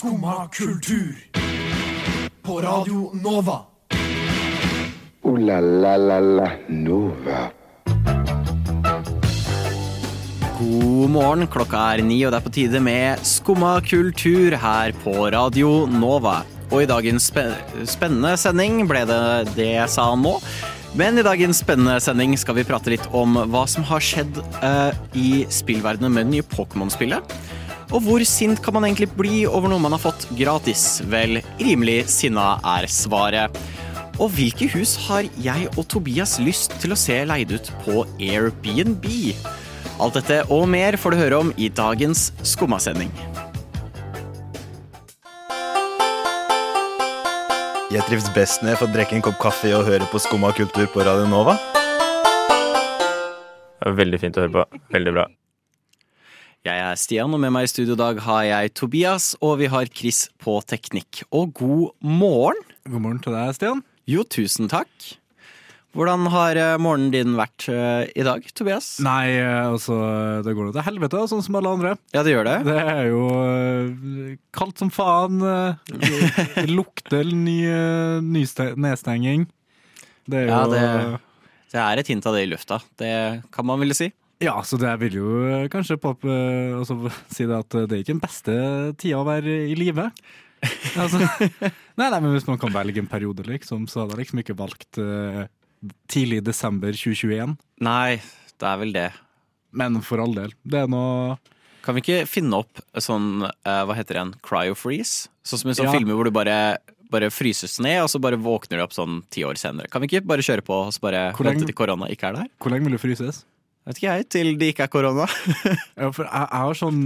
Skumma kultur. På Radio Nova. O-la-la-la-la Nova. God morgen, klokka er ni, og det er på tide med Skumma kultur her på Radio Nova. Og i dagens spen spennende sending ble det det jeg sa nå. Men i dagens spennende sending skal vi prate litt om hva som har skjedd eh, i spillverdenen med det nye Pokémon-spillet. Og hvor sint kan man egentlig bli over noe man har fått gratis? Vel, rimelig sinna er svaret. Og hvilke hus har jeg og Tobias lyst til å se leid ut på Airbnb? Alt dette og mer får du høre om i dagens Skummasending. Jeg trives best når jeg får drikke en kopp kaffe og høre på Skumma kultur på Radio Nova. Det var Veldig fint å høre på. Veldig bra. Jeg er Stian, og med meg i studio i dag har jeg Tobias, og vi har Chris på teknikk. Og god morgen. God morgen til deg, Stian. Jo, tusen takk. Hvordan har eh, morgenen din vært eh, i dag, Tobias? Nei, eh, altså, det går jo til helvete, sånn som alle andre. Ja, det gjør det. Det er jo kaldt som faen. Det lukter ny, ny nedstenging. Det er jo Ja, det- Det er et hint av det i lufta. Det kan man ville si. Ja, så det vil jo eh, kanskje pop, eh, si det at det er ikke den beste tida å være i live. Altså, nei, nei, men hvis man kan velge en periode, liksom, så hadde jeg liksom ikke valgt uh, tidlig desember 2021. Nei, det er vel det. Men for all del. Det er noe Kan vi ikke finne opp sånn, uh, hva heter det, en cryo-freeze? Sånn som i sånne Ja. filmer hvor du bare, bare fryses ned, og så bare våkner du opp sånn ti år senere. Kan vi ikke bare kjøre på og så bare lenge- vente til korona ikke er der? Hvor lenge vil du fryses? Vet ikke jeg, til det ikke er korona. Ja, for jeg, jeg har sånn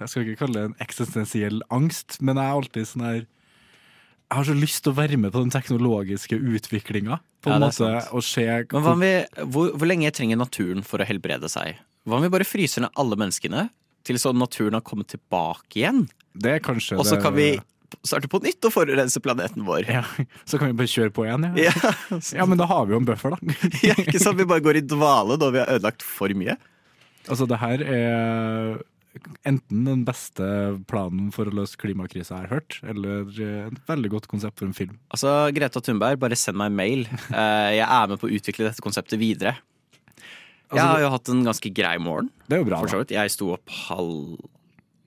Jeg skal ikke kalle det en eksistensiell angst, men jeg er alltid sånn her Jeg har så lyst til å være med på den teknologiske utviklinga. På Ja, en er måte, og se Men vi, hvor, hvor lenge trenger naturen for å helbrede seg? Hva om vi bare fryser ned alle menneskene til sånn naturen har kommet tilbake igjen? Det er kanskje Og så kan vi starte på nytt og forurense planeten vår. ja, Så kan vi bare kjøre på igjen, ja. Ja, Ja, men da har vi jo en buffer, da. ja, ikke sant? Vi bare går i dvale når vi har ødelagt for mye. Altså, det her er enten den beste planen for å løse klimakrisa jeg har hørt, eller et veldig godt konsept for en film. Altså, Greta Thunberg, bare send meg en mail. Eh, Jeg er med på å utvikle dette konseptet videre. Jeg Altså, har jo hatt en ganske grei morgen. Det er jo bra, så da. Jeg sto opp halv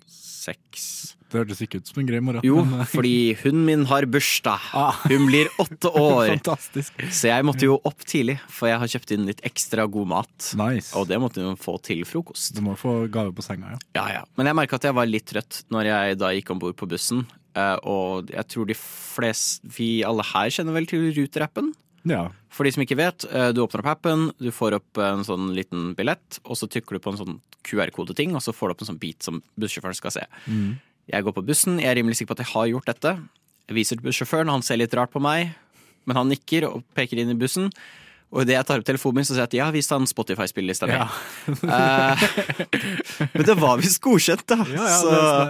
seks. Det hørtes ikke ut som en grei morgen. Jo, eh, fordi hunden min har bursdag. Ah. Hun blir åtte år. Fantastisk. Så jeg måtte jo opp tidlig, for jeg har kjøpt inn litt ekstra god mat. Nice. Og det måtte hun få til frokost. Du må få gave på senga, ja. Ja, ja. Men jeg merka at jeg var litt trøtt når jeg da gikk om bord på bussen. Eh, Og jeg tror de fleste Vi alle her kjenner vel til Ruter-appen? Ja. For de som ikke vet, eh, du åpner opp appen, du får opp en sånn liten billett, og så trykker du på en sånn QR-kodeting, og så får du opp en sånn bit som bussjåføren skal se. Jeg går på bussen, jeg er rimelig sikker på at jeg har gjort dette. Jeg viser til bussjåføren, han ser litt rart på meg, men han nikker og peker inn i bussen. Og idet jeg tar opp telefonen min, så sier jeg at jeg har vist han Spotify-spillelista mi. Ja. Eh, men det var visst godkjent, da. Ja, ja, så, det er sånn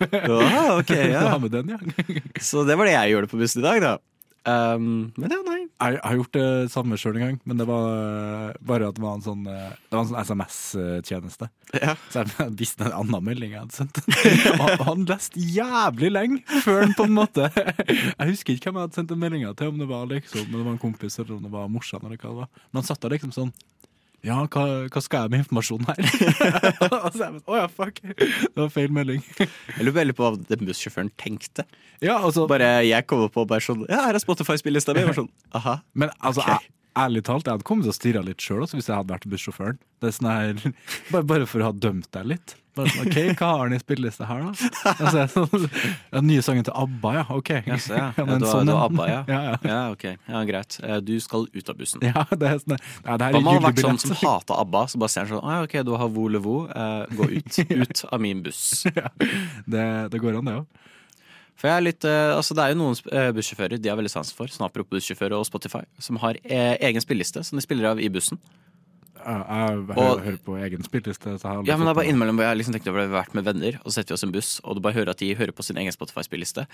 der, uh, ja, ok, ja. Ha med den, ja. så det var det jeg gjorde på bussen i dag, da. Um, men ja, nei. Jeg har gjort det samme sjøl en gang, men det var eh, bare at det var en sånn, eh, det var en sånn SMS-tjeneste. Ja. Så jeg visste en annen melding jeg hadde sendt. Og han leste jævlig lenge før han på en måte Jeg husker ikke hvem jeg hadde sendt en melding til, om det var liksom, om det var en kompis eller om det var morsan. eller hva det var. Men han satt der liksom sånn Ja, hva, hva skal jeg med informasjonen her? Og så jeg bare, Å ja, fuck. Det var feil melding. Jeg lurer veldig på hva den bussjåføren tenkte. Ja, altså, Bare jeg kommer på bare sånn Ja, her er Spotify-spillelista mi. Sånn, aha. Men altså, okay. jeg, ærlig talt, jeg hadde kommet til å stirre litt sjøl hvis jeg hadde vært bussjåføren. Det er sånn her, bare, bare for å ha dømt deg litt. Bare sånn, ok, Hva har han i spillelista her, da? Altså, jeg, sånn, den nye sangen til ABBA, ja. Ok. Yes, ja. Ja, men du sånn, du ABBA, ja. ja, ja. Ja, ok. Ja, Greit. Eh, Du skal ut av bussen. Ja, det er sånn, ja, det her er man har vært sånn som hater ABBA, så bare ser han sånn ah, OK, du har volevo, eh, gå ut. Ut av min buss. Det, det går an, det òg. For jeg er litt, eh, altså Det er jo noen eh, bussjåfører de har veldig sans for, sånn apropos bussjåfører og Spotify, som har eh, egen spilleliste som de spiller av i bussen. Jeg, hører, på egen spilleliste. Ja, men det er bare innimellom hvor jeg liksom tenkte over det, vi har vært med venner, og så setter vi oss i en buss, og du bare hører at de hører på sin egen Spotify-spilleliste.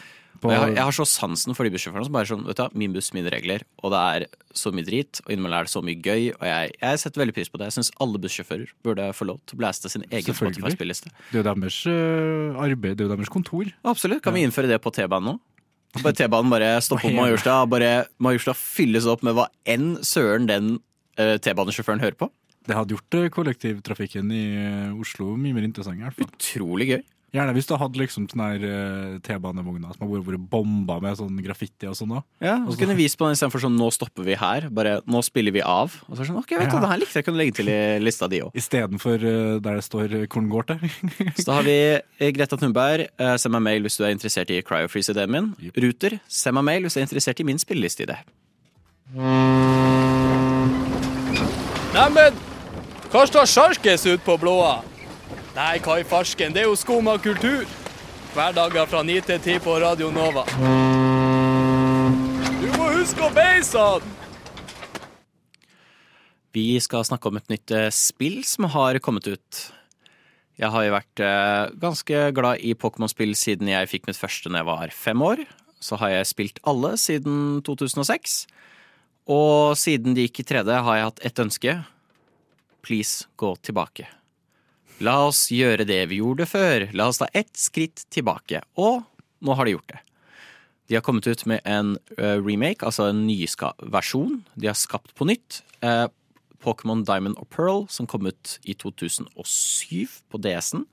Jeg, jeg har så sansen for de bussjåførene som bare sånn, vet du, min buss, mine regler, og det er så mye drit, og innimellom er det så mye gøy, og jeg, jeg setter veldig pris på det. Jeg syns alle bussjåfører burde få lov til å blæste sin egen Spotify-spilleliste. Det er jo deres øh, arbeid, det er jo deres kontor. Absolutt. Kan vi innføre det på T-banen nå? T-banen bare stopper på Majorstua, Majorstua fylles opp med hva enn søren den T-banesjåføren hører på. Det hadde gjort øh, kollektivtrafikken i øh, Oslo mye mer interessant. i hvert fall. Utrolig gøy. Gjerne hvis du hadde liksom sånne her T-banevogner som har vært- bomba med sånn graffiti og sånn. Ja, og så kunne vi vist på den istedenfor sånn 'nå stopper vi her', bare 'nå spiller vi av'. Og så er det sånn, ok, vet du, Ja. det her likte jeg kunne legge til i lista di òg. Istedenfor der det står går det. Så da har vi eh, Greta Thunberg, eh, send meg mail hvis du er interessert i cryofreeze-ideen min. Ruter, send meg mail hvis du er interessert i min spillelisteidé. Neimen, hva står sjarkes ut på blåa? Nei, hva i farsken, det er jo skumma kultur. Hverdager fra 9 til 10 på Radio Nova. Du må huske å beise han! Vi skal snakke om et nytt eh, spill som har kommet ut. Jeg har jo vært eh, ganske glad i Pokémon-spill siden jeg fikk mitt første da jeg var fem år. Så har jeg spilt alle siden 2006. Og siden de gikk i 3D, har jeg hatt ett ønske. Please, gå tilbake. La oss gjøre det vi gjorde før. La oss ta ett skritt tilbake. Og nå har de gjort det. De har kommet ut med en eh, remake, altså en nyska versjon. De har skapt på nytt. eh, Pokémon Diamond og Pearl, som kom ut i 2007 på DS-en.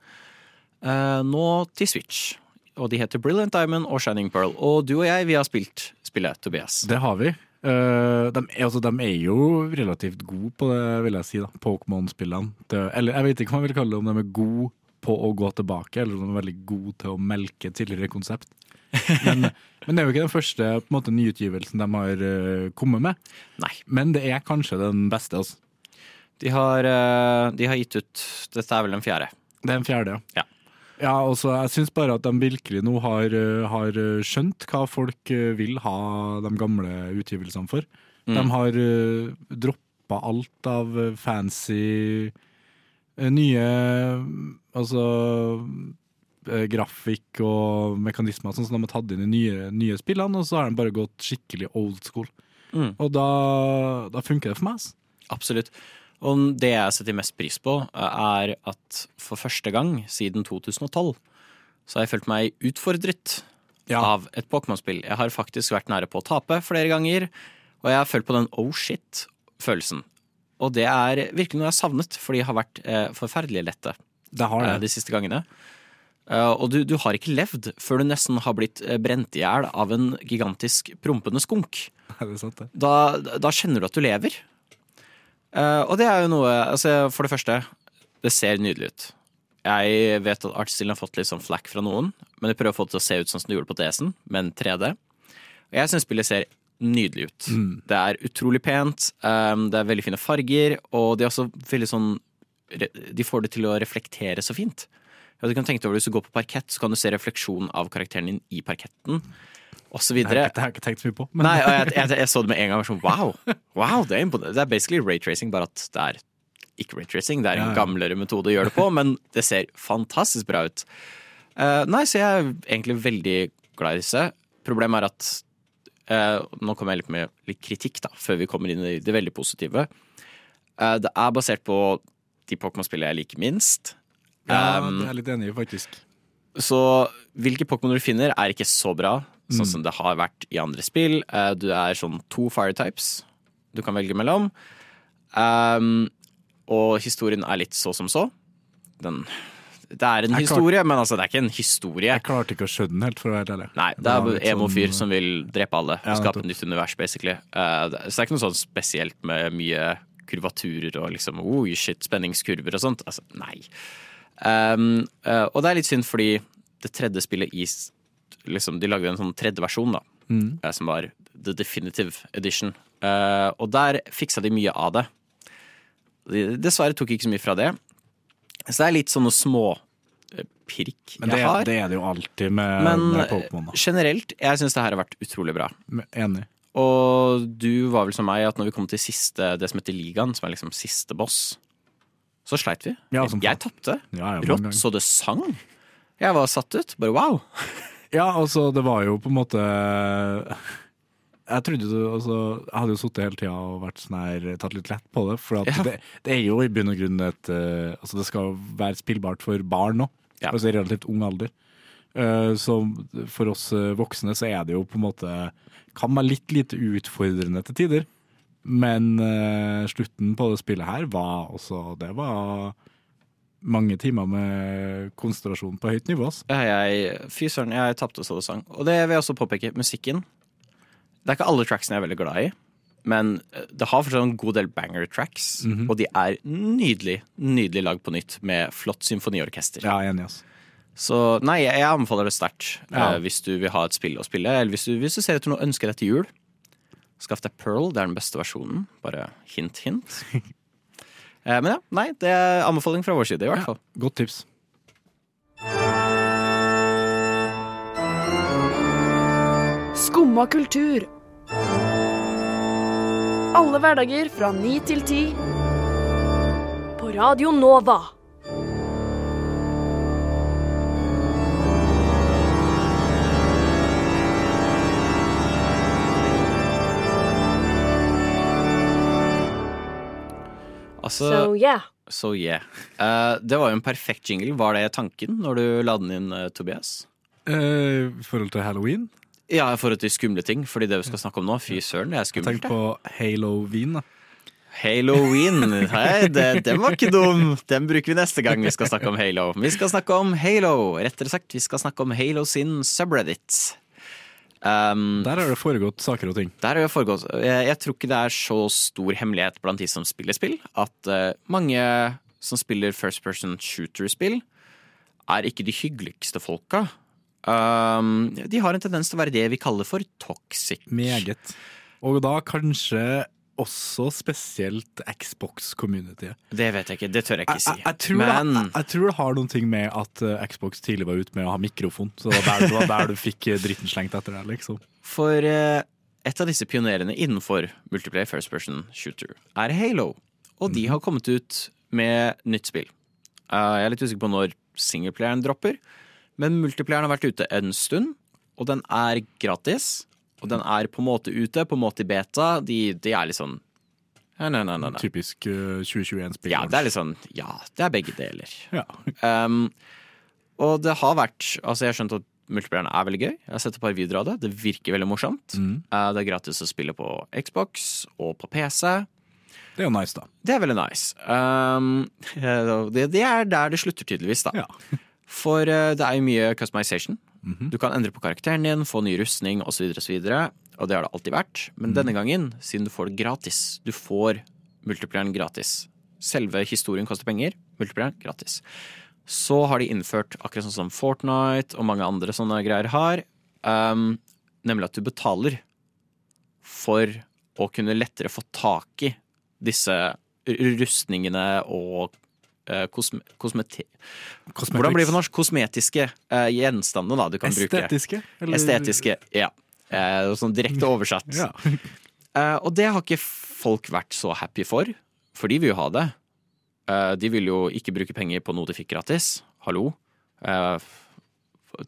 eh, nå til Switch. Og de heter Brilliant Diamond og Shining Pearl. Og du og jeg, vi har spilt spillet, Tobias. Det har vi. Uh, de, er- altså, de er jo relativt gode på det, vil jeg si. da Pokémon-spillene. Eller jeg vet ikke hva man vil kalle det, om de er gode på å gå tilbake, eller om de er veldig gode til å melke tidligere konsept. Men, men det er jo ikke den første på en måte, nyutgivelsen de har uh, kommet med. Nei. Men det er kanskje den beste. Altså. De har, uh, de har gitt ut Dette er vel den fjerde. Det er den fjerde, Ja. Ja, altså, jeg syns bare at de virkelig nå har, eh, har eh, skjønt hva folk eh, vil ha de gamle utgivelsene for. De har uh, droppa alt av fancy nye Altså grafikk og mekanismer sånn som de har tatt inn i nye, nye spillene, og så har de bare gått skikkelig old school. Mm. Og da, da funker det for meg. Altså. Absolutt. Og det jeg setter mest pris på, er at for første gang siden 2012 så har jeg følt meg utfordret Ja. av et Pokémon-spill. Jeg har faktisk vært nære på å tape flere ganger, og jeg har følt på den oh shit-følelsen. Og det er virkelig noe jeg har savnet, for de har vært eh, forferdelig lette Det har eh, de siste gangene. Eh, og du, du har ikke levd før du nesten har blitt eh, brent i hjel av en gigantisk prompende skunk Er det sant, det? da, da kjenner du at du lever. Eh, og det er jo noe altså For det første, det ser nydelig ut. Jeg vet at artstilen har fått litt sånn flack fra noen, men jeg prøver å få det til å se ut sånn som det gjorde på DS-en, men 3D. Og jeg syns spillet ser nydelig ut. Det er utrolig pent, um, det er veldig fine farger, og de er også veldig sånn De får det til å reflektere så fint. Du kan tenke deg over Hvis du går på parkett, så kan du se refleksjonen av karakteren din i parketten, har jeg ikke- det har jeg ikke tenkt så mye på. Men Nei, og jeg, jeg, jeg så det med en gang. og Sånn, wow, wow det, er det er basically raytracing, bare at det er ikke raytracing. Det er en gamlere metode å gjøre det på, men det ser fantastisk bra ut. Uh, nei, så jeg er egentlig veldig glad i disse. Problemet er at uh, Nå kommer jeg litt med litt kritikk, da, før vi kommer inn i det veldig positive. Uh, det er basert på de Pokémon-spillene jeg liker minst. Ja, Um, det er jeg litt enig i, faktisk. så hvilke Pokémon du finner, er ikke så bra, sånn som det har vært i andre spill. Eh, Du er sånn to fire types du kan velge mellom. Um, og historien er litt så som så. Den, det er en Jeg historie, historie, men altså, det er ikke en historie. Jeg klarte ikke å skjønne den helt, for å være ærlig. Nei, det er emo-fyr sånn- som vil drepe alle Ja, og skape et nytt univers, basically. Uh, det- så det er ikke noe sånn spesielt med mye kurvaturer og liksom oh, shit, spenningskurver og sånt. Altså, nei. Um, uh, og det er litt synd fordi det tredje spillet i liksom, De lagde en sånn tredje versjon, da. Mm. eh, Som var The Definitive Edition. Uh, og der fiksa de mye av det. De- Dessverre tok ikke så mye fra det. Så det er litt sånne små pirk Men jeg det, har. det er det jo alltid med, Men med Pokémon. generelt, jeg syns det her har vært utrolig bra. Enig. Og du var vel som meg at når vi kom til siste, det som heter ligaen, som er liksom siste boss, så sleit vi. Ja, jeg tapte. Ja, ja, Rått så det sang. Jeg var satt ut. Bare wow. Ja, altså, det var jo på en måte Jeg trodde du, altså, jeg hadde jo sittet hele tida og vært sånn her, tatt litt lett på det. For det, det er jo i bunn og grunn et uh, Altså, det skal være spillbart for barn nå. Altså i relativt ung alder. Uh, så for oss eh, voksne så er det jo på en måte Kan være litt lite utfordrende til tider. Men uh, slutten på det spillet her var også Det var mange timer med konsentrasjon på høyt nivå. Jeg, fy søren, jeg tapte så det sang. Og det vil jeg også påpeke. Musikken. Det er ikke alle tracksene jeg er veldig glad i, men eh, det har fortsatt en god del banger tracks. Mhm. Og de er nydelig, nydelig lagd på nytt med flott symfoniorkester. Ja, enig, ass. Så nei, jeg, jeg anbefaler det sterkt Ja. uh, hvis du vil ha et spill å spille. Eller hvis du, hvis du ser etter noe ønsker til jul. Skaff deg Pearl, det er den beste versjonen. Bare hint, hint. eh, men ja, nei, det er anbefaling fra vår side, i hvert fall. Godt tips. Skumma kultur. Alle hverdager fra ni til ti. På Radio Nova. Altså, So yeah. So yeah. Uh, det var jo en perfekt jingle. Var det tanken når du la den inn, uh, Tobias? Eh, I forhold til halloween, Ja, i forhold til skumle ting. Fordi det vi skal snakke om nå, fy søren, det er skummelt. tenk på Halloween. da. Halloween. Hei, det, den var ikke dum. Den bruker vi neste gang vi skal snakke om Halo. Vi skal snakke om Halo. Rettere sagt, vi skal snakke om Halo sin subreddit. Um, Der har det foregått saker og ting. Der har det foregått. Jeg, jeg tror ikke det er så stor hemmelighet blant de som spiller spill, at uh, mange som spiller first person shooter-spill, er ikke de hyggeligste folka. Um, de har en tendens til å være det vi kaller for toxic. Meget. Og da kanskje også spesielt Xbox-communityet. Det vet jeg ikke, det tør jeg ikke si. jeg, jeg, tror Men det, jeg, jeg tror det har noen ting med at eh, Xbox tidlig var ute med å ha mikrofon. Så det var der, det var der du fikk eh, dritten slengt etter deg, liksom. for uh, et av disse pionerene innenfor multiplayer first person shooter er Halo. Og de har kommet ut med nytt spill. Uh, jeg er litt usikker på når singleplayeren dropper, men multiplayeren har vært ute en stund, og den er gratis. Og den er på en måte ute, på en måte i beta. De, de er litt sånn Nei, nei, nei. nei. Typisk uh, 2021-spill. Ja, det er litt sånn Ja, det er begge deler. Ja. Um, og det har vært Altså, jeg har skjønt at multiplayeren er veldig gøy. Jeg har sett et par videoer av det. Det virker veldig morsomt. Mm. Uh, det er gratis å spille på Xbox og på PC. Det er jo nice, da. Det er veldig nice. Um, det, det er der det slutter, tydeligvis, da. Ja. For uh, det er jo mye customization. Du kan endre på karakteren din, få ny rustning osv., osv. Og det har det alltid vært. Men denne gangen, siden du får det gratis Du får multiplayeren gratis. Selve historien koster penger, multiplayeren gratis. Så har de innført, akkurat sånn som Fortnite og mange andre sånne greier har, um, nemlig at du betaler for å kunne lettere få tak i disse rustningene og kosme, kosmeti... Hvordan blir det på norsk? Kosmetiske gjenstander gjenstandene da, du kan bruke. Estetiske? eller- Estetiske, ja. Eh, sånn direkte oversatt. Ja. Eh, og det har ikke folk vært så happy for, for de vil jo ha det. Eh, de vil jo ikke bruke penger på noe de fikk gratis. Hallo? Eh,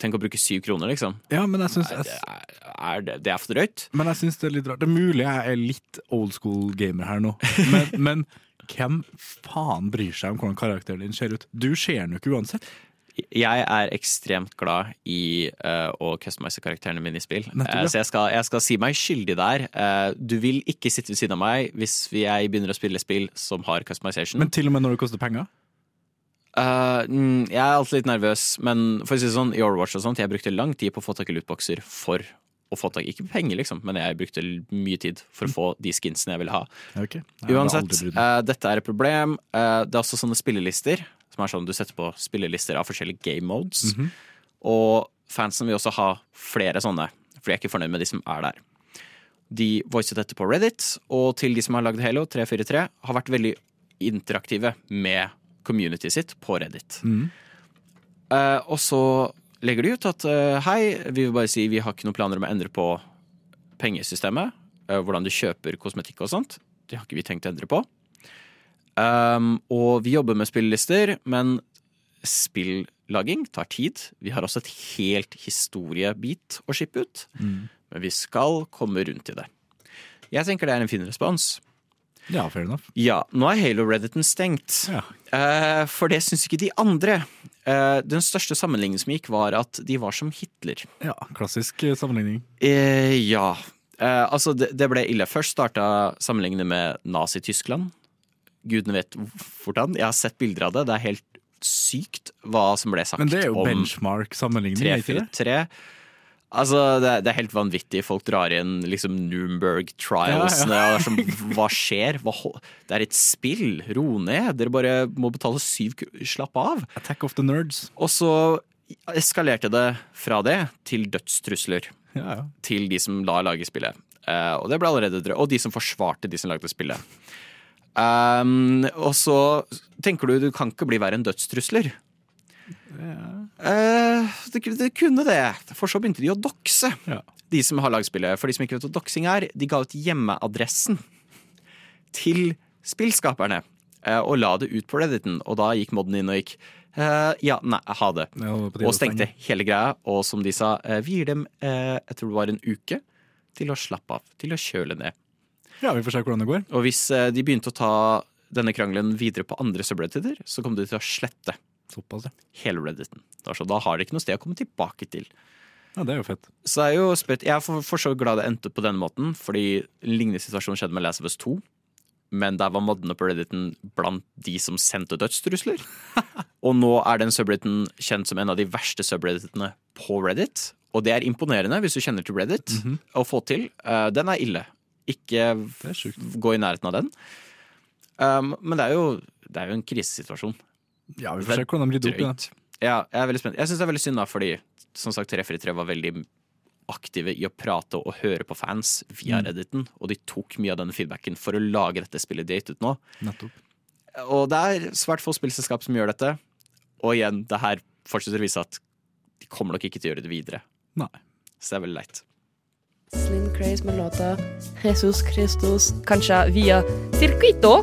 tenk å bruke syv kroner, liksom. ja, men jeg synes... Det er, er det, det er for drøyt. Men jeg syns det er litt rart. Det er mulig jeg er litt old school gamer her nå, men, men hvem faen bryr seg om hvordan karakteren din ser ut? Du ser den jo ikke uansett. Jeg er ekstremt glad i uh, å customize karakterene mine i spill. Ja. så jeg skal, jeg skal si meg skyldig der. Uh, du vil ikke sitte ved siden av meg hvis jeg begynner å spille spill som har customization. Men til og med når det koster penger. Mm, jeg er alltid litt nervøs, men for å si det sånn, i Overwatch og sånt, jeg brukte lang tid på å få tak i lootboxer for å få tak Ikke penger, liksom, men jeg brukte mye tid for å få de skinsene jeg ville ha. Okay. Nei, Uansett, eh, dette er et problem. Uh, det er også sånne spillelister, som er sånn du setter på spillelister av forskjellige game modes. Mhm. Og fansen vil også ha flere sånne, for de er ikke fornøyd med de som er der. De voicet dette på Reddit, og til de som har lagd Halo 343, har vært veldig interaktive med communityet sitt på Reddit. Mm. Uh, og så legger de ut at eh, hei, vi vil bare si vi har ikke noen planer om å endre på pengesystemet. eh, hvordan du kjøper kosmetikk og sånt. Det har ikke vi tenkt å endre på. Um, og vi jobber med spillelister, men spilllaging tar tid. Vi har også et helt historiebit å shippe ut, men vi skal komme rundt i det. Jeg tenker det er en fin respons. Ja, fair enough. Ja, nå er Halo-redditen stengt. Ja. Uh, for det syns ikke de andre. Eh, den største sammenligningen som gikk, var at de var som Hitler. ja, klassisk eh, sammenligning. Eh, ja. Eh, altså, det, det ble ille. Først starta sammenligningene med Nazi-Tyskland. Gudene vet hvordan. Jeg har sett bilder av det. Det er helt sykt hva som ble sagt Men det er jo benchmark-sammenligning, ikke det? 343. Altså, det, er- det er helt vanvittig. Folk drar inn liksom Nürnberg trials. Ja, er som, hva skjer? Hva, det er et spill. Ro ned. Dere bare må betale syv kroner Slapp av. Attack of the Nerds. Og så eskalerte det fra det til dødstrusler Ja, ja. til de som la lage spillet. Uh, og det ble allerede drøyt. Og de som forsvarte de som lagde spillet. Um, og så tenker du du kan ikke bli verre enn dødstrusler. Eh, det, det kunne det, for så begynte de å dokse. Ja. De som har lagspillet. For de som ikke vet hva doksing er, de ga ut hjemmeadressen til spillskaperne. eh, og la det ut på Redditen, og da gikk modden inn og gikk eh, ja, nei, ha det. Det Og stengte hele greia. Og som de sa, eh, vi gir dem eh, jeg tror det var en uke til å slappe av. Til å kjøle ned. Ja, vi får se hvordan det går. Og hvis eh, de begynte å ta denne krangelen videre på andre subredditer, så kom de til å slette Såpass, ja. hele redditen. Altså, da har de ikke noe sted å komme tilbake til. ja. Det er jo fett. Så det er jo spett. Jeg er for, for så glad det endte på denne måten, fordi en lignende situasjon skjedde med Last of Us 2. Men der var moddene på Redditen blant de som sendte dødstrusler. Og nå er den subredditen kjent som en av de verste subredditene på Reddit. Og det er imponerende hvis du kjenner til Reddit å få til. Uh, den er ille. Ikke gå i nærheten av den. Um, men det er, jo, det er jo en krisesituasjon. Ja, vi får se hvordan de rydder opp i det. Ja, jeg er veldig spent. Jeg syns det er veldig synd, da, fordi som sagt, 343 var veldig aktive i å prate og høre på fans via Mm. Redditen, og de tok mye av denne feedbacken for å lage dette spillet de har gitt ut nå. Nettopp. Og det er svært få spillselskap som gjør dette. Og igjen, det her fortsetter å vise at de kommer nok ikke til å gjøre det videre. Nei. Så det er veldig leit. Slim Craze med låta Jesus Christus, kanskje via Circuito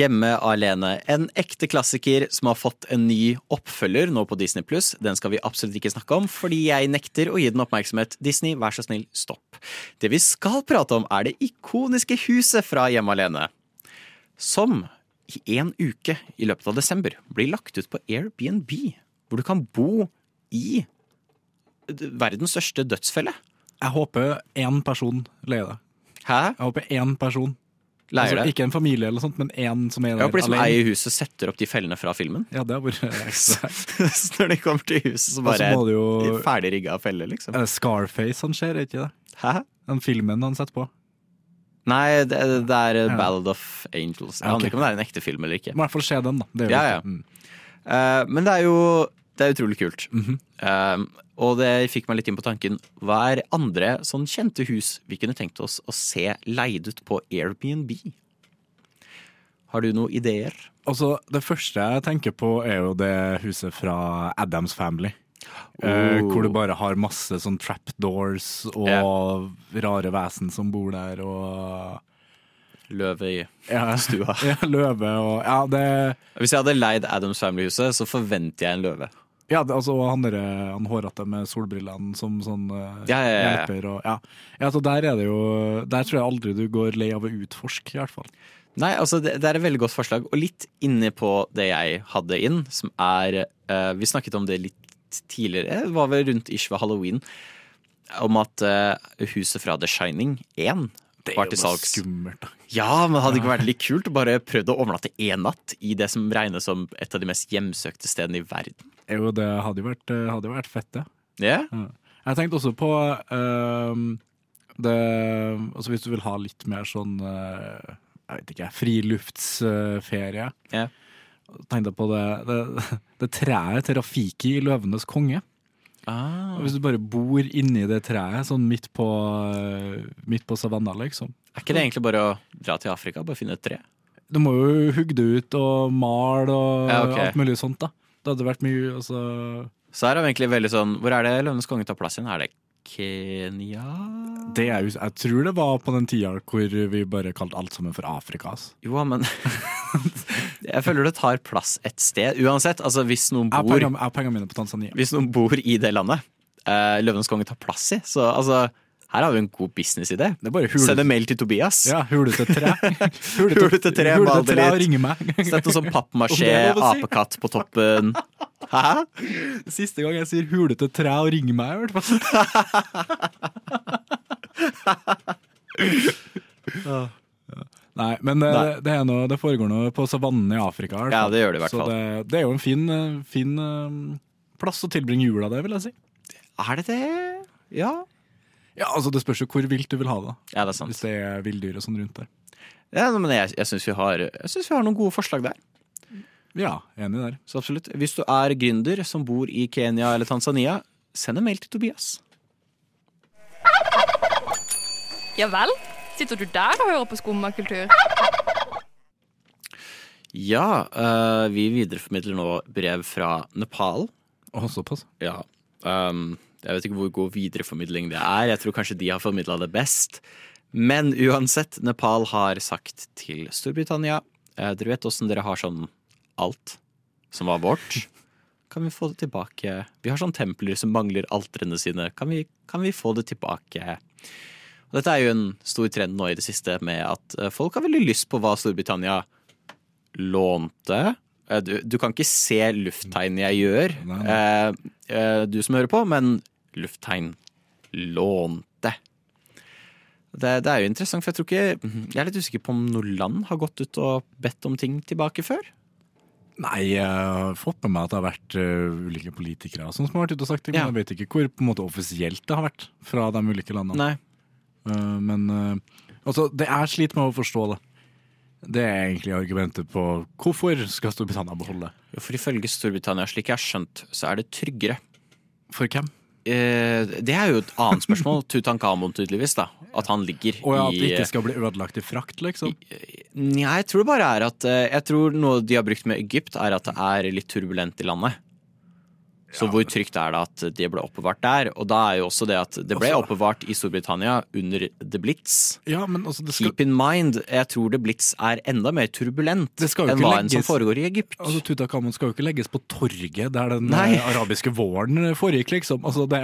Hjemme alene. En ekte klassiker som har fått en ny oppfølger nå på Disney Pluss. Den skal vi absolutt ikke snakke om, fordi jeg nekter å gi den oppmerksomhet. Disney, vær så snill, stopp. Det vi skal prate om, er det ikoniske huset fra Hjemme alene. Som i en uke i løpet av desember blir lagt ut på Airbnb. Hvor du kan bo i verdens største dødsfelle. Jeg håper én person leier det. Hæ? Jeg håper én person. Altså, ikke en familie eller sånt, men én som er der håper de som eier huset, setter opp de fellene fra filmen. Ja, det har vært. Så når de kommer til huset, så bare altså, jo ferdig rigga felle, liksom. Er det Scarface han ser, er ikke det? Hæ? Den filmen han setter på. Nei, det, det er Ja. Ballad of Angels. Jeg Ja, okay. aner ikke om det er en ekte film eller ikke. Må i hvert fall se den, da. Det er Ja, ja. Mm. Uh, men det er jo det er utrolig kult. Mm -hmm. um, og det fikk meg litt inn på tanken hva er andre sånn kjente hus vi kunne tenkt oss å se leid ut på Airbnb? Har du noen ideer? Altså, det første jeg tenker på, er jo det huset fra Adams Family. Oh. Uh, hvor du bare har masse sånn trapdoors og rare vesen som bor der, og Løve i ja, stua. ja, løve og Ja, det Hvis jeg hadde leid Adams Family-huset, så forventer jeg en løve. Ja, det, altså han, han hårete med solbrillene som sånn uh, Ja, ja, ja, ja. hjelper og ja. ja. Så der er det jo Der tror jeg aldri du går lei av å utforske, i hvert fall. Nei, altså det, det er et veldig godt forslag, og litt inne på det jeg hadde inn, som er uh, Vi snakket om det litt tidligere, det var vel rundt ish ved halloween, om at uh, huset fra The Shining 1 Det er jo skummelt, da. Ja, men hadde det ikke vært litt kult å bare prøvd å overnatte én natt i det som regnes som et av de mest hjemsøkte stedene i verden? Jo, det hadde jo vært, eh, hadde vært fett, det. Ja? Jeg tenkte også på uh, det Altså hvis du vil ha litt mer sånn uh, jeg vet ikke, friluftsferie. Ja. Tenkte på det, det, det treet til Rafiki i Løvenes konge. Ah. Hvis du bare bor inni det treet, sånn midt på, eh, midt på savanna, liksom. Er ikke det egentlig bare å dra til Afrika bare finne et tre? Du må jo hugge det ut og male og Ja, okay. alt mulig sånt, da. Det hadde vært mye altså Så her er vi egentlig veldig sånn Hvor er det Løvenes konge tar plass igjen? Er det Kenya? det er Jeg tror det var på den tida hvor vi bare kalte alt sammen for Afrika. Altså. Jo, men Jeg føler det tar plass et sted. Uansett, altså hvis noen bor, pengene- jeg har pengene mine på Tanzania. hvis noen bor i det landet uh, Løvenes konge tar plass i, så altså Her har vi en god businessidé. Send en mail til Tobias. Ja, hulete tre. Hulete hulete tre og litt. Sett noe sånn pappmasjé, si. apekatt på toppen. Hæ? Siste gang jeg sier hulete tre og ringer meg, i hvert fall. Nei, men det, Nei. det, er noe, det foregår noe på savannen i Afrika. Altså. Ja, det gjør det i hvert Så fall. det, det er jo en fin, eh, fin eh, plass å tilbringe jula, det vil jeg si. Er det det? Ja. Ja, altså Det spørs jo hvor vilt du vil ha det. Ja, det er sant. Hvis det er villdyr og sånn rundt der. Ja, men jeg, jeg syns vi, har- jeg synes vi har noen gode forslag der. Ja, enig der. Så absolutt. Hvis du er gründer som bor i Kenya eller Tanzania, send en mail til Tobias. Ja vel? Sitter du der og hører på skummakultur? Ja, eh, vi videreformidler nå brev fra Nepal. Å, såpass. Ja. Um, jeg vet ikke hvor god videreformidling det er. Jeg tror kanskje de har formidla det best. Men uansett, Nepal har sagt til Storbritannia eh, Dere vet åssen dere har sånn alt som var vårt? Kan vi få det tilbake? Vi har sånn templer som mangler altrene sine. Kan vi, kan vi få det tilbake? Dette er jo en stor trend nå i det siste med at eh, folk har veldig lyst på hva Storbritannia lånte. Eh, Du, du kan ikke se lufttegn jeg gjør, Nei, eh, eh, du som hører på, men lufttegn lånte. Det, det er jo interessant, for jeg tror ikke Jeg er litt usikker på om noe land har gått ut og bedt om ting tilbake før. Nei, jeg har fått med meg at det har vært ulike politikere som har vært ute og sagt ting, Ja. men jeg vet ikke hvor på en måte offisielt det har vært fra de ulike landene. Nei. Eh, men eh, altså, det er slit med å forstå det. Det er egentlig argumentet på hvorfor skal Storbritannia beholde det. For ifølge Storbritannia, slik jeg har skjønt, så er det tryggere. For hvem? Eh, det er jo et annet spørsmål. Tutankhamon, tydeligvis. da At han ligger Og ja, at det ikke skal bli ødelagt i frakt, liksom. Nei, jeg tror det bare er at eh, Jeg tror noe de har brukt med Egypt, er at det er litt turbulent i landet. Så hvor trygt er det at det ble oppbevart der? Og da er jo også det at det ble altså, oppbevart i Storbritannia under The Blitz. Ja, men altså, skal, Keep in mind, jeg tror The Blitz er enda mer turbulent enn hva enn som foregår i Egypt. altså, Tutankhamon skal jo ikke legges på torget der den Nei. eh, arabiske våren foregikk, liksom. Altså, det,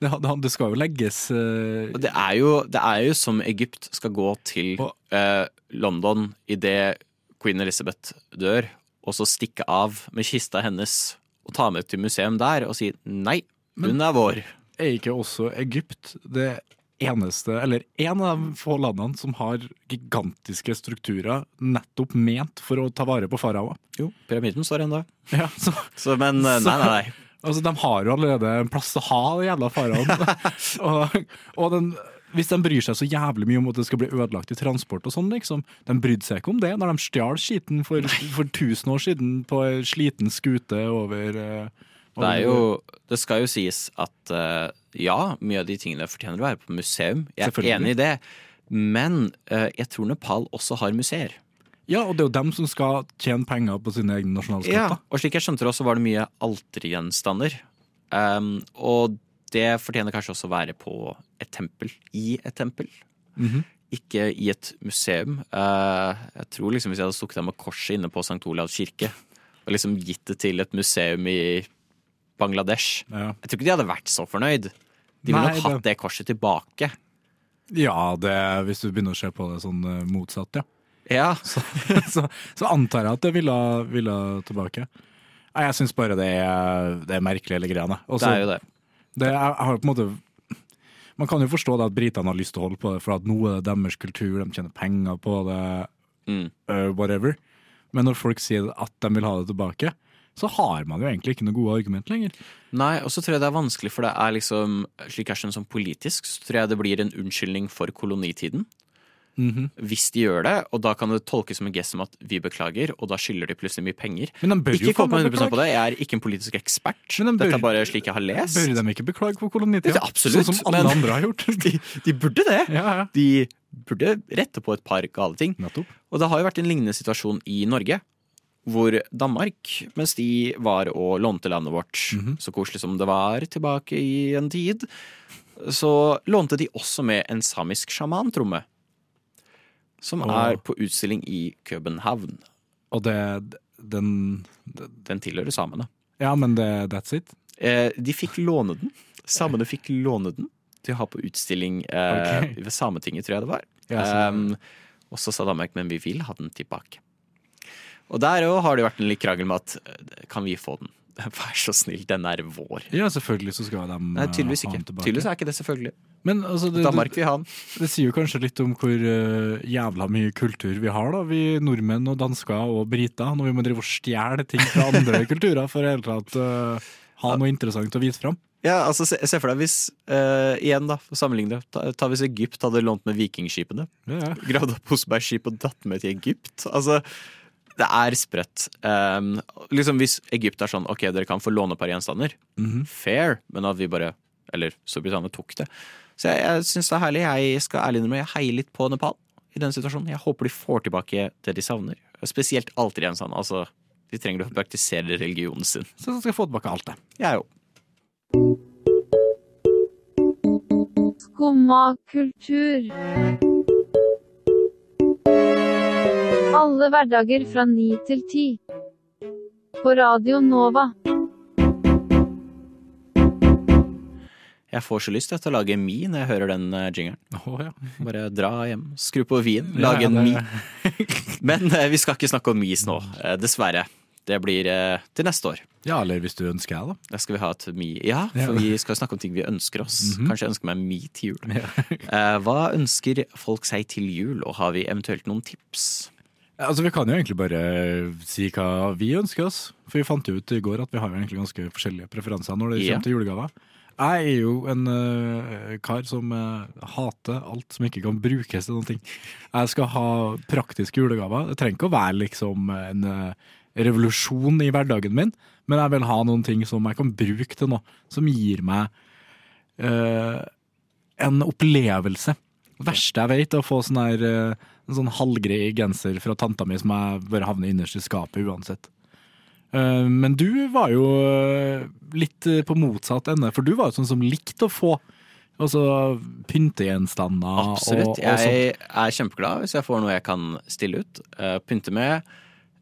det, det skal jo legges uh... Det er jo, det er jo som Egypt skal gå til Og- uh, London idet queen Elizabeth dør, og så stikke av med kista hennes og ta med til museum der og si nei, hun er vår. Er ikke også Egypt det eneste, eller en av de få landene som har gigantiske strukturer nettopp ment for å ta vare på faraoer? Jo, pyramiden står ennå. Ja, så, Så, men eh, nei, nei, nei. altså, de har jo allerede en plass å ha den jævla faraoen. og og den, hvis de bryr seg så jævlig mye om at det skal bli ødelagt i transport og sånn, liksom. De brydde seg ikke om det når de stjal skiten for, for tusen år siden på ei sliten skute over over Det jo Det skal jo sies at uh, ja, mye av de tingene fortjener å være på museum. Jeg er enig i det. Men uh, jeg tror Nepal også har museer. Ja, og det er jo dem som skal tjene penger på sine egne nasjonalskatter. Og slik jeg skjønte det også, var det mye altergjenstander. Um, og det fortjener kanskje også å være på et tempel. I et tempel. Mhm. Ikke i et museum. Eh, jeg tror liksom Hvis jeg hadde stukket av med korset inne på St. Olavs kirke og liksom gitt det til et museum i Bangladesh Ja. Jeg tror ikke de hadde vært så fornøyd. De ville nok hatt det korset tilbake. Ja, det, hvis du begynner å se på det sånn eh, motsatt, ja. Ja, så, så antar jeg at det ville, ville tilbake. Nei, Jeg syns bare det er, det er merkelig, hele greia. Og det så- er jo det. er, jeg har på en måte Man kan jo forstå det at britene har lyst til å holde på det, for at nå er det deres kultur, de tjener penger på det, Mm. uh, whatever. Men når folk sier at de vil ha det tilbake, så har man jo egentlig ikke noe gode argument lenger. Nei, og så tror jeg det er vanskelig, for det er liksom Slik jeg skjønner som politisk, så tror jeg det blir en unnskyldning for kolonitiden. Mhm. hvis de gjør det, og da kan det tolkes som en gest som at vi beklager, og da skylder de plutselig mye penger. Men de bør Ikke jo meg 100 på det, jeg er ikke en politisk ekspert. Men de bør- Dette er bare slik jeg har lest. Bør de ikke beklage for kolonitida? Absolutt, Sånn som alle men- andre har gjort. De, de burde det. ja, ja. De burde rette på et par gale ting. Nettopp. Og det har jo vært en lignende situasjon i Norge. Hvor Danmark, mens de var og lånte landet vårt, Mhm. så koselig som det var tilbake i en tid, så lånte de også med en samisk sjamantromme. Som og, er på utstilling i København. Og det den, Den tilhører samene. Ja, men det, that's it. Eh, de fikk låne den. Samene fikk låne den til å ha på utstilling eh, okay. ved Sametinget, tror jeg det var. Ja, Um, og så sa Danmark men vi vil ha den tilbake. Og der òg har det vært en litt krangel med at eh, kan vi få den? Vær så snill, den er vår. Ja, selvfølgelig så skal de Nei, tydeligvis eh, ikke. Tydeligvis er ikke det selvfølgelig. Men altså, det, Danmark vil ha den. det sier jo kanskje litt om hvor uh, jævla mye kultur vi har, da. Vi nordmenn og dansker og briter, når vi må drive og stjele ting fra andre kulturer for i hele tatt uh, ha noe interessant å vise fram. Ja, altså Se, se for deg hvis uh, Igjen, da, sammenligne det. Ta, ta hvis Egypt hadde lånt med vikingskipene. Ja, ja. Gravd opp Osebergskip og datt med til Egypt. Altså, det er sprøtt. Um, liksom Hvis Egypt er sånn OK, dere kan få låne et par gjenstander. Mhm. Fair. Men at vi bare Eller Storbritannia tok det. Så jeg, jeg syns det er herlig. Jeg skal ærlig innrømme jeg heier litt på Nepal i den situasjonen. Jeg håper de får tilbake det de savner. Spesielt altergjenstand. Altså, de trenger å praktisere religionen sin. Så de skal få tilbake alt det. Jeg òg. Skumma kultur. Alle hverdager fra ni til ti. På Radio Nova. Jeg får så lyst til å lage mi når jeg hører den uh, jingeren. Oh, ja. Bare dra hjem, skru på vin, Ja, lage en mi. Men eh, vi skal ikke snakke om mis nå, eh, dessverre. Det blir eh, til neste år. Ja, eller hvis du ønsker det, da. Da skal vi ha et mi. Ja, Ja. for vi skal snakke om ting vi ønsker oss. Mhm. Kanskje jeg ønsker meg mi til jul. Eh, hva ønsker folk seg til jul, og har vi eventuelt noen tips? Altså, Vi kan jo egentlig bare si hva vi ønsker oss. For vi fant jo ut i går at vi har jo egentlig ganske forskjellige preferanser når det Ja. kommer til julegaver. Jeg er jo en uh, kar som uh, hater alt som ikke kan brukes til noen ting. Jeg skal ha praktiske julegaver. Det trenger ikke å være liksom en uh, revolusjon i hverdagen min, men jeg vil ha noen ting som jeg kan bruke til noe. Som gir meg en opplevelse. Det verste jeg vet, er å få sånn her en sånn halvgrei genser fra tanta mi som jeg bare havner innerst i skapet uansett. Eh, Men du var jo eh, litt eh, på motsatt ende, for du var jo sånn som likte å få altså, pyntegjenstander. Absolutt. Og, og. Jeg er kjempeglad hvis jeg får noe jeg kan stille ut. pynte med.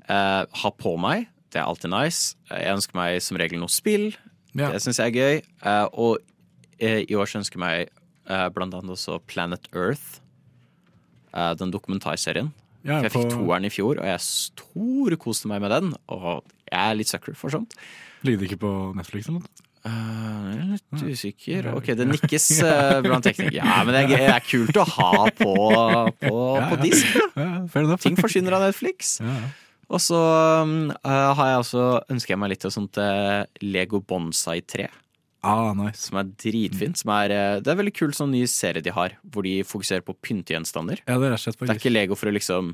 ha på meg. Det er alltid nice. Jeg ønsker meg som regel noe spill. Ja. Det syns jeg er gøy. Og i år ønsker jeg meg blant annet også Planet Earth. den dokumentarserien. Ja, jeg fikk toeren i fjor, og jeg storkoste meg med den. Og jeg er litt sucker for sånt. Ligger det ikke på Netflix eller noe? Uh, jeg er litt usikker. Ok, det nikkes uh, blant teknikere. Ja, men det er, det er kult å ha på, på, på disk. da. Ting forsvinner av Netflix. Og så eh, har jeg også, ønsker jeg meg litt av sånt uh, Lego Bonsai-tre. Ah, nice. Som er dritfint. Som er, det er veldig kult sånn ny serie de har, hvor de fokuserer på pyntegjenstander. Ja, det Det er ikke Lego for å liksom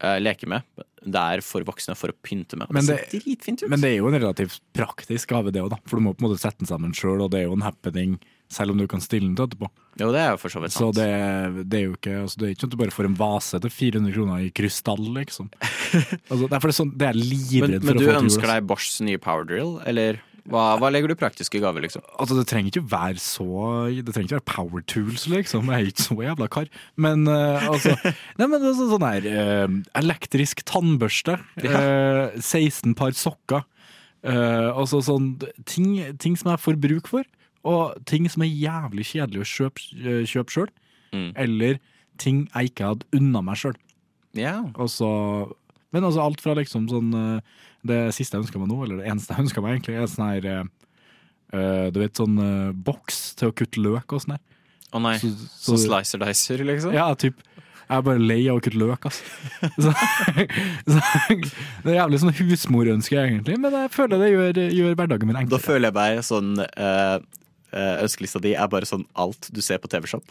eh, leke med. Det er for voksne for å pynte med. Men det det- dritfint ut. Men det er jo en relativt praktisk gave, det òg, da. For du må på en måte sette den sammen sjøl, og det er jo en happening selv om du kan stille den til etterpå. Jo, det er jo for så vidt Så sant. det, det er jo ikke altså, Det er ikke sånn at du bare får en vase til 400 kroner i krystall, liksom. Altså, det er det sånn, det er Men, livredd men for men å få til du ønsker deg Boschs nye power drill, eller hva, hva legger du praktiske gaver, liksom? Altså, det trenger ikke være så Det trenger ikke være power tools, liksom. Jeg er ikke så jævla kar. Men uh, altså Nei, men altså, sånn her uh, Elektrisk tannbørste. Uh, 16 par sokker. eh, altså sånn ting, ting som jeg får bruk for, og ting som er jævlig kjedelig å kjøpe, uh, sjøl. Mm. Eller ting jeg ikke hadde unna meg sjøl. Ja. Men altså alt fra liksom sånn eh, Det siste jeg ønska meg nå, eller det eneste jeg ønska meg, egentlig, er sånn her eh, Du vet, sånn eh, boks til å kutte løk og sånn her. Å nei. Så- Så, så- slicer dicer, liksom? Ja, typ. Jeg er bare lei av å kutte løk, altså. Så, så, det er jævlig sånn husmorønske, egentlig, men jeg føler det gjør, gjør hverdagen min Da føler jeg meg sånn eh, ønskelista di er bare sånn alt du ser på TV-Shop.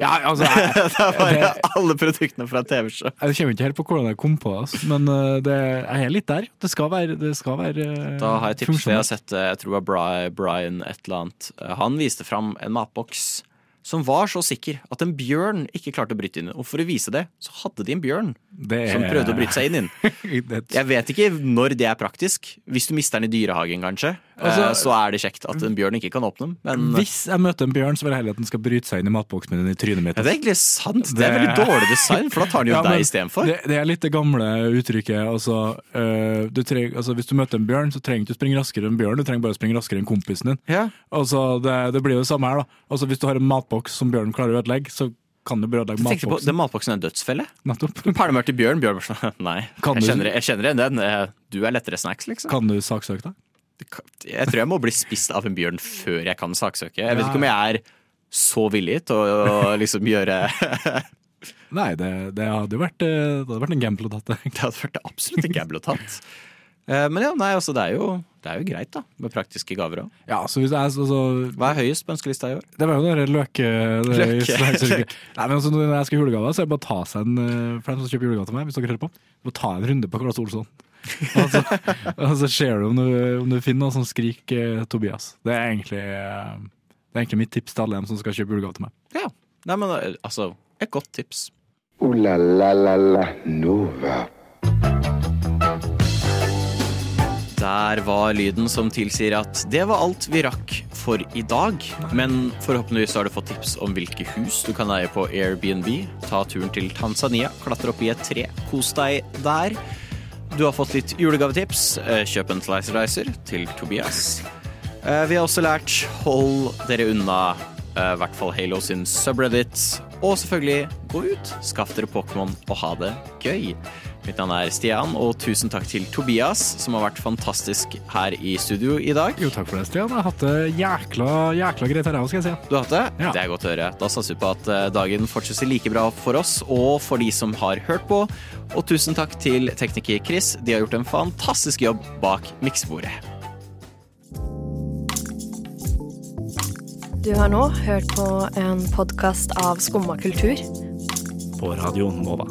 Ja, altså, jeg, det er bare det- alle produktene fra TV-Shop. jeg kommer ikke helt på hvordan jeg kom på det, altså, men eh, det, jeg er litt der. Det skal være, det skal være eh, Da har jeg tips. Jeg har sett, eh, jeg tror det var Brian et eller annet. Eh, Han viste fram en matboks som var så sikker at en bjørn ikke klarte å bryte inn. Og for å vise det, så hadde de en bjørn Det er- som prøvde å bryte seg inn. inn. Jeg vet ikke når det er praktisk. Hvis du mister den i dyrehagen, kanskje, Altså- eh, så er det kjekt at en bjørn ikke kan åpne dem. Men Hvis jeg møter en bjørn, så vil jeg heller at den skal bryte seg inn i matboksen min i trynet mitt. ja, det er egentlig sant. Det er veldig dårlig design, for da tar den jo Ja, deg istedenfor. Det, det er litt det gamle uttrykket. Altså, øh, du treng, altså, hvis du møter en bjørn, så trenger du ikke springe raskere enn bjørn, du trenger bare å springe raskere enn kompisen din. Ja. Altså, det, det blir jo det samme her. da. Altså, hvis du har en matboks som bjørnen klarer å ødelegge, så kan du Jeg tenkte på, matboksen. Den matboksen er en dødsfelle. Nettopp. Til bjørn. Bjørn bare sånn Nei, jeg kjenner, jeg kjenner igjen den. Eh, Du er lettere snacks, liksom. Kan du saksøke deg? Jeg tror jeg må bli spist av en bjørn før jeg kan saksøke. Jeg vet ikke om jeg er så villig til å liksom gjøre Nei, det, det hadde vært, eh, det hadde vært en gamble å tatt det. Hadde vært absolutt en gamble å tatt. Eh, Men ja, nei, altså det er jo, det er jo greit, da. Med praktiske gaver òg. Ja, altså, Hva er høyest på ønskelista i år? Det var jo løke... det- Løke. Nei, men altså, Når jeg skal ha julegaver, så er det bare å ta seg en eh, For dem som kjøper julegave til meg, hvis dere hører på, bare ta en runde på Klasse Olsson. Og så, og så ser du om du, om du finner noe som skriker eh, Tobias. Det er egentlig eh, Det er egentlig mitt tips til alle dem som skal kjøpe julegave til meg. Ja. Nei, men eh, altså, et godt tips. Ooh la la la la Nova. Der var lyden som tilsier at det var alt vi rakk for i dag. Men forhåpentligvis har du fått tips om hvilke hus du kan eie på Airbnb. Ta turen til Tanzania, klatre opp i et tre, kos deg der. Du har fått litt julegavetips. Eh, Kjøp en Slicer til Tobias. Eh, Vi har også lært hold dere unna eh, i hvert fall Halo sin subreddit. Og selvfølgelig, gå ut, skaff dere Pokémon og ha det gøy. Mitt navn er Stian, og tusen takk til Tobias, som har vært fantastisk her i studio i dag. Jo, takk for det, Stian. Jeg har hatt det jækla, jækla greit her, jeg, skal jeg si. Du har hatt det? Ja. Det er godt å høre. Da satser vi på at eh, dagen fortsetter like bra for oss og for de som har hørt på. Og tusen takk til tekniker Chris. De har gjort en fantastisk jobb bak miksebordet. Du har nå hørt på en podkast av Skumma kultur. På radioen Nova.